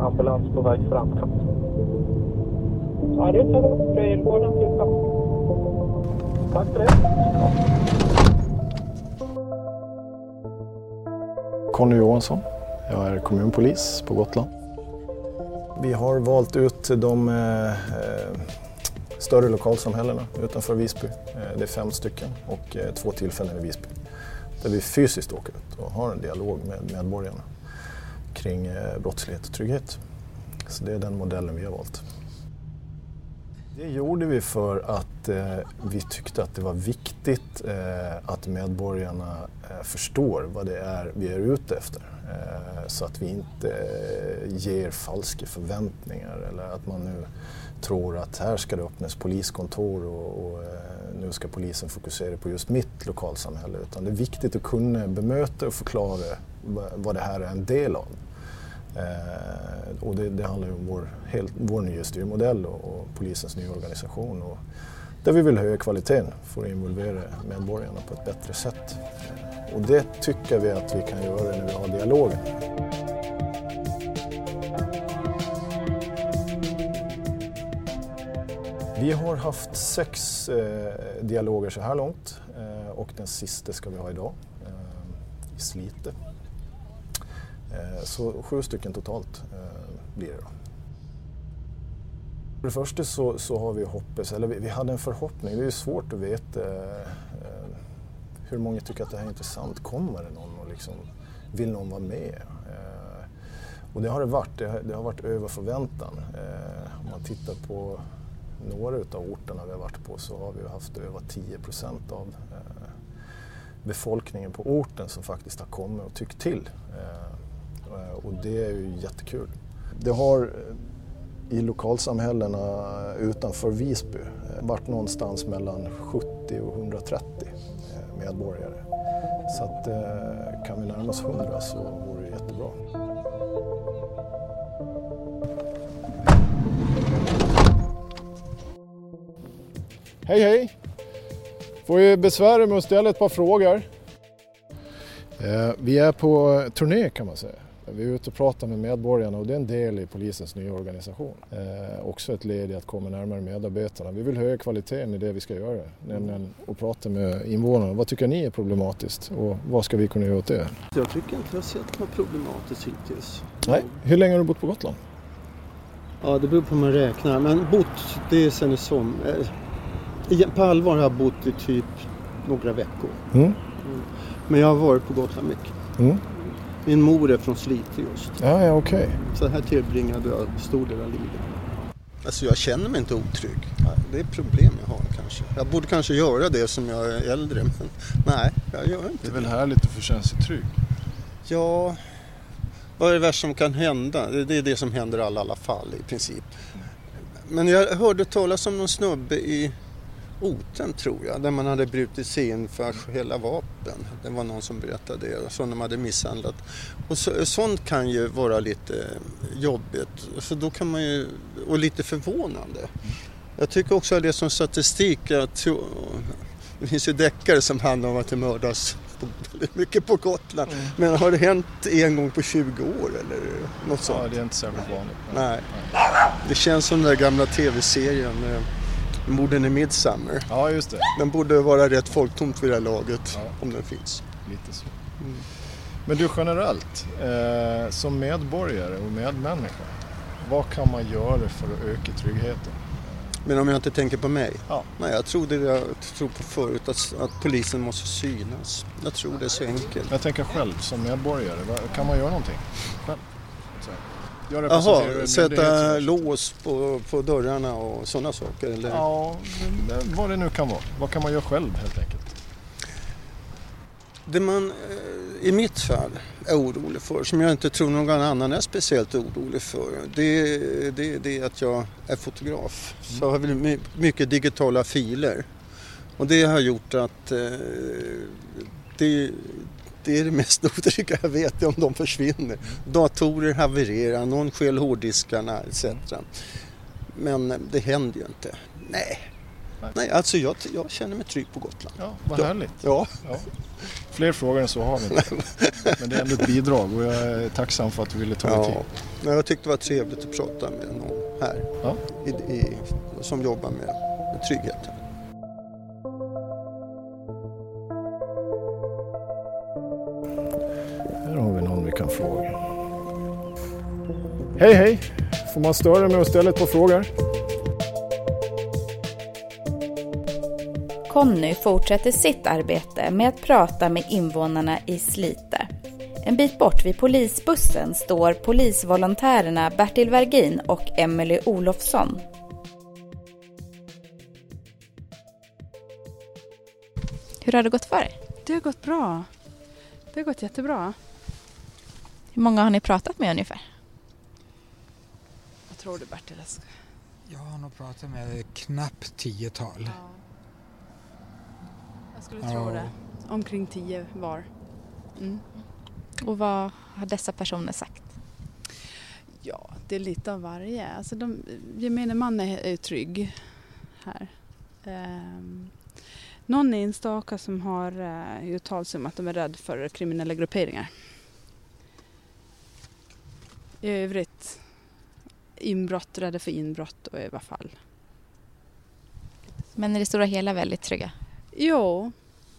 ambulans på väg fram. Ja, det flytta. Tack för det. Conny Johansson. Jag är kommunpolis på Gotland. Vi har valt ut de eh, större lokalsamhällena utanför Visby. Eh, det är fem stycken och eh, två tillfällen i Visby. Där vi fysiskt åker ut och har en dialog med medborgarna kring eh, brottslighet och trygghet. Så det är den modellen vi har valt. Det gjorde vi för att eh, vi tyckte att det var viktigt eh, att medborgarna eh, förstår vad det är vi är ute efter. Eh, så att vi inte eh, ger falska förväntningar eller att man nu tror att här ska det öppnas poliskontor och, och eh, nu ska polisen fokusera på just mitt lokalsamhälle. Utan det är viktigt att kunna bemöta och förklara vad det här är en del av. Eh, och det, det, handlar ju om vår, helt, vår nya styrmodell och, och, polisens nya organisation. Och där vi vill höja kvaliteten för att involvera medborgarna på ett bättre sätt. Eh, och det tycker vi att vi kan göra när vi har dialogen. Vi har haft sex eh, dialoger så här långt eh, och den sista ska vi ha idag eh, i Slite. Eh, så sju stycken totalt eh, blir det då. För det första så, så har vi hoppats, eller vi, vi, hade en förhoppning, det är ju svårt att veta eh, eh, hur många tycker att det här är intressant. Kommer det någon och liksom, vill någon vara med? Eh, och det har det varit, det har, det har varit över förväntan. Eh, om man tittar på några av orterna vi har varit på så har vi haft över 10 procent av befolkningen på orten som faktiskt har kommit och tyckt till. Eh, och det är ju jättekul. Det har eh, i lokalsamhällena utanför Visby eh, varit någonstans mellan 70 och 130 medborgare. Så att, kan vi närma oss 100 så vore det jättebra. Hej hej! Får ju besvära med att ställa ett par frågor. Vi är på turné kan man säga. Vi är ute och pratar med medborgarna och det är en del i polisens nya organisation. Eh, också ett led i att komma närmare medarbetarna. Vi vill höja kvaliteten i det vi ska göra, nämligen att prata med invånarna. Vad tycker ni är problematiskt och vad ska vi kunna göra åt det? Jag tycker inte jag har sett något problematiskt hittills. Nej. Hur länge har du bott på Gotland? Ja, det beror på hur man räknar. Men bott, det är sen i som. Eh, på allvar har jag bott i typ några veckor. Mm. Mm. Men jag har varit på Gotland mycket. Mm. Min mor är från Slite just. Ja, ja okej. Okay. Så här tillbringade jag stor del av livet. Alltså jag känner mig inte otrygg. Det är problem jag har kanske. Jag borde kanske göra det som jag är äldre men nej, jag gör inte det. är väl härligt att få känna sig trygg? Ja, vad är det värsta som kan hända? Det är det som händer i alla, alla fall i princip. Men jag hörde talas om någon snubbe i Oten tror jag, där man hade brutit sig in för att stjäla vapen. Det var någon som berättade det, så de hade misshandlat. Och så, sånt kan ju vara lite jobbigt, så då kan man ju, och lite förvånande. Jag tycker också att det som statistik, att det finns ju deckare som handlar om att det mördas väldigt mycket på Gotland. Mm. Men har det hänt en gång på 20 år eller något sånt? Ja, det är inte särskilt vanligt. Nej. Det känns som den där gamla tv-serien Morden i Midsummer. Ja, just det. Den borde vara rätt folktomt vid det här laget, ja. om den finns. Lite så. Mm. Men du generellt, eh, som medborgare och medmänniska, vad kan man göra för att öka tryggheten? Men om jag inte tänker på mig? Ja. Nej, jag trodde jag tror på förut, att, att polisen måste synas. Jag tror det är så enkelt. Jag tänker själv som medborgare, kan man göra någonting själv? Jaha, sätta lås på, på dörrarna och sådana saker? Eller? Ja, vad det nu kan vara. Vad kan man göra själv helt enkelt? Det man eh, i mitt fall är orolig för, som jag inte tror någon annan är speciellt orolig för, det, det, det är att jag är fotograf. Mm. Så jag har mycket digitala filer. Och det har gjort att eh, det, det är det mest otrygga jag vet om de försvinner. Datorer havererar, någon skäl hårddiskarna etc. Men det händer ju inte. Nej, Nej, alltså jag, jag känner mig trygg på Gotland. Ja, vad härligt. Ja, Ja. Fler frågor än så har vi inte. Men det är ändå ett bidrag och jag är tacksam för att du ville ta dig ja. tid. Men jag tyckte det var trevligt att prata med någon här Ja. i, i, som jobbar med, med tryggheten. Vi någon vi kan fråga. Hej hej! Får man störa med att ställa ett par frågor? Conny fortsätter sitt arbete med att prata med invånarna i Slite. En bit bort vid polisbussen står polisvolontärerna Bertil Vergin och Emily Olofsson. Hur har det gått för er? Det har gått bra. Det har gått jättebra. Hur många har ni pratat med ungefär? Vad tror du Bertil? Jag ska- Jag har nog pratat med knappt tiotal. Jag skulle Ja. tro det. Omkring tio var. Mm. Och vad har dessa personer sagt? Ja, det är lite av varje. Alltså de, gemene man är, är trygg här. Ehm, någon enstaka som har uh, uttalat sig om att de är rädda för kriminella grupperingar. I övrigt inbrott, rädda för inbrott och överfall. Men i det stora hela väldigt trygga. Jo,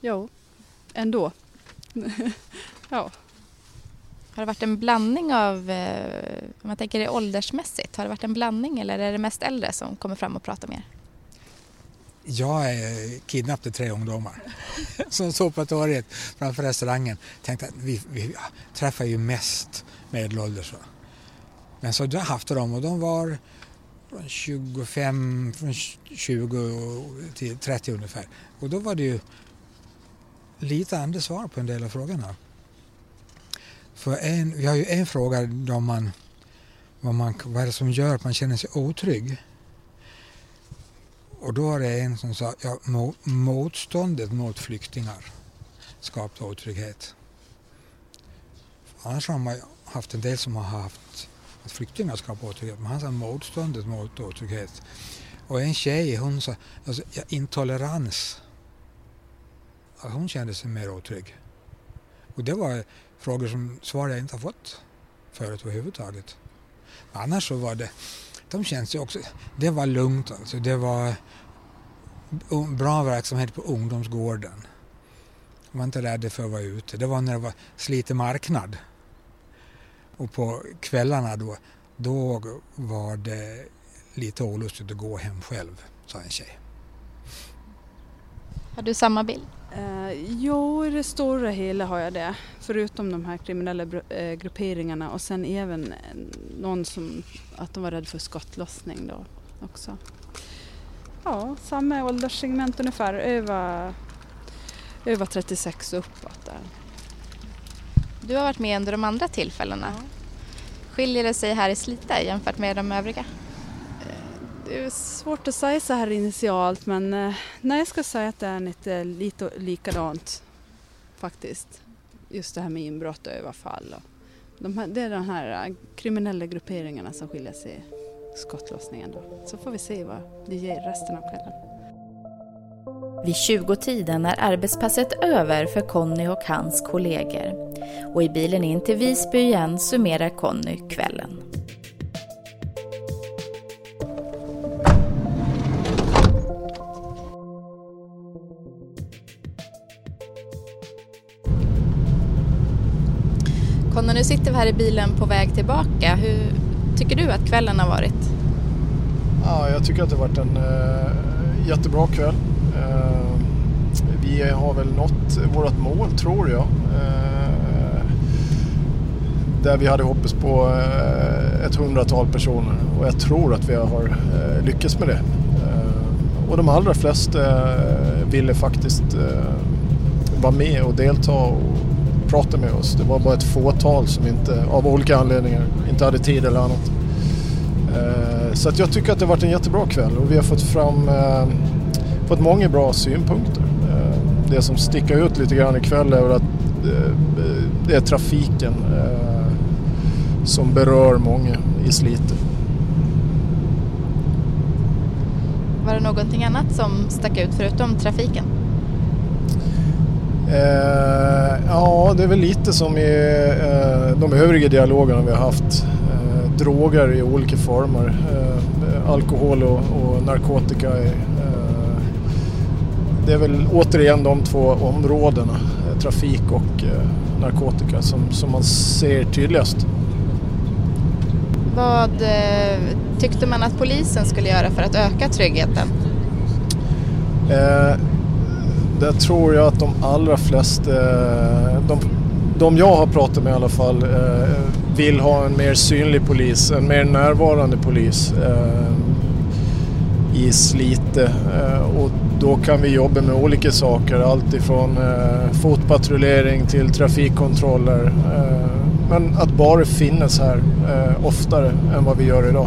jo, ändå. ja. Har det varit en blandning av, eh, om man tänker det åldersmässigt, har det varit en blandning eller är det mest äldre som kommer fram och pratar med er? Jag kidnappade tre ungdomar som stod på torget framför restaurangen. Tänkte att vi, vi träffar ju mest medelålders. va. Men så där haft de och de var från 25, från 20 till 30 ungefär. Och då var det ju lite andra svar på en del av frågorna. För en, vi har ju en fråga då man, vad, man, vad är det som gör att man känner sig otrygg? Och då var det en som sa ja, motståndet mot flyktingar skapar otrygghet. Annars har man ju haft en del som har haft att flyktingar skapar otrygghet, men han sa motståndet mot otrygghet. Och en tjej, hon sa alltså, ja, intolerans. Hon kände sig mer otrygg. Och det var frågor som svar jag inte har fått förut överhuvudtaget. Annars så var det, de känns ju också, det var lugnt alltså. Det var bra verksamhet på ungdomsgården. Man var inte rädd för att vara ute. Det var när det var sliten marknad. Och på kvällarna då, då var det lite olustigt att gå hem själv, sa en tjej. Har du samma bild? Eh, jo, i det stora hela har jag det. Förutom de här kriminella eh, grupperingarna och sen även eh, någon som att de var rädda för skottlossning då också. Ja, samma ålderssegment ungefär, över, över 36 och uppåt där. Du har varit med under de andra tillfällena. Skiljer det sig här i Slite jämfört med de övriga? Det är svårt att säga så här initialt men eh, nej, jag ska säga att det är lite, lite likadant faktiskt. Just det här med inbrott och överfall. Och de här, det är de här eh, kriminella grupperingarna som skiljer sig i skottlossningen. Då. Så får vi se vad det ger resten av kvällen. Vid 20-tiden är arbetspasset över för Conny och hans kollegor. Och i bilen in till Visby igen summerar Conny kvällen. Conny, nu sitter vi här i bilen på väg tillbaka. Hur tycker du att kvällen har varit? Ja, jag tycker att det har varit en eh, jättebra kväll. Vi har väl nått vårt mål, tror jag. Eh, där vi hade hoppats på eh, ett hundratal personer och jag tror att vi har eh, lyckats med det. Och de allra flesta ville faktiskt vara med och delta och prata med oss. Det var bara ett fåtal som inte, av olika anledningar, inte hade tid eller annat. Så att jag tycker att det har varit en jättebra kväll och vi har fått fram fått många bra synpunkter. Det som sticker ut lite grann ikväll är att eh, det är trafiken eh, som berör många i Slite. Var det någonting annat som stack ut förutom trafiken? Eh, ja, det är väl lite som i eh, de övriga dialogerna vi har haft. Eh, droger i olika former. Eh, alkohol och, och narkotika. Är, det är väl återigen de två områdena, eh, trafik och narkotika, som, som man ser tydligast. Vad tyckte man att polisen skulle göra för att öka tryggheten? Där tror jag att de allra flesta, de, de jag har pratat med i alla fall, eh, vill ha en mer synlig polis, en mer närvarande polis eh, i Slite. Eh, och då kan vi jobba med olika saker, allt ifrån eh, fotpatrullering till trafikkontroller. Eh, men att bara finnas här eh, oftare än vad vi gör idag.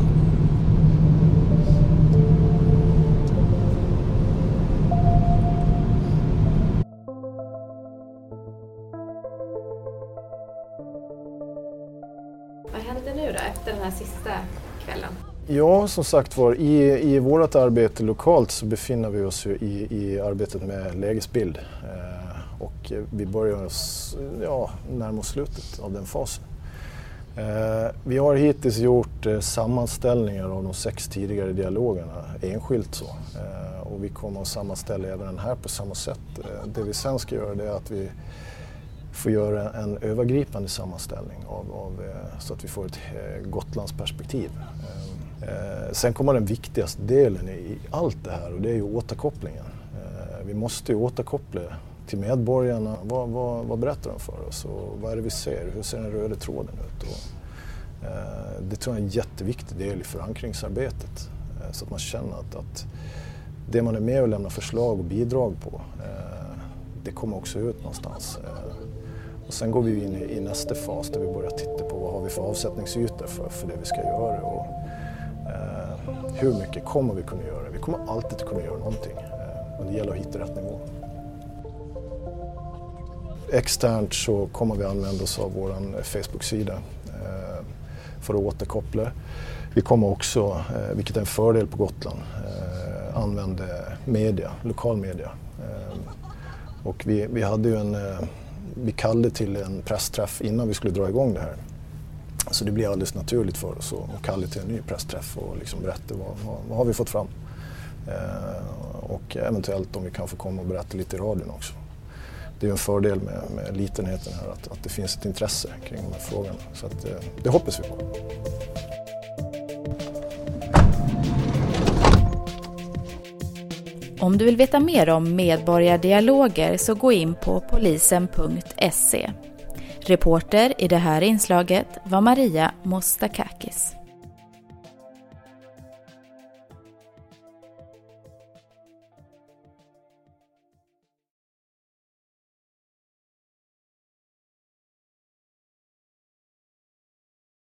Ja, som sagt var, i, i vårt arbete lokalt så befinner vi oss i, i arbetet med lägesbild. Eh, och vi börjar oss, ja, närma oss slutet av den fasen. Eh, vi har hittills gjort eh, sammanställningar av de sex tidigare dialogerna enskilt så. Eh, och vi kommer att sammanställa även den här på samma sätt. Eh, det vi sen ska göra det är att vi får göra en övergripande sammanställning av, av eh, så att vi får ett eh, Gotlandsperspektiv. Eh, Eh, sen kommer den viktigaste delen i allt det här och det är ju återkopplingen. Eh, vi måste ju återkoppla till medborgarna. Vad, vad, vad, berättar de för oss och vad är det vi ser? Hur ser den röda tråden ut? Och, eh, det tror jag är en jätteviktig del i förankringsarbetet eh, så att man känner att, att, det man är med och lämnar förslag och bidrag på eh, det kommer också ut någonstans. Eh, och sen går vi in i, i, nästa fas där vi börjar titta på vad har vi för avsättningsytor för, för det vi ska göra. Och, Eh, hur mycket kommer vi kunna göra? Vi kommer alltid kunna göra någonting. Eh, men det gäller att hitta rätt nivå. Externt så kommer vi använda oss av vår eh, Facebook-sida för att återkoppla. Vi kommer också, vilket är en fördel på Gotland, använda media, lokal media. Och vi, vi hade ju en, vi kallade till en pressträff innan vi skulle dra igång det här. Så det blir alldeles naturligt för oss att kalla till en ny pressträff och liksom berätta vad, vad, vad har vi fått fram. Eh, och eventuellt om vi kan få komma och berätta lite i radion också. Det är en fördel med, med litenheten här att, att det finns ett intresse kring de här frågorna. Så att, eh, det hoppas vi på. Om du vill veta mer om medborgardialoger så gå in på polisen.se. Reporter i det här inslaget var Maria Mostakakis.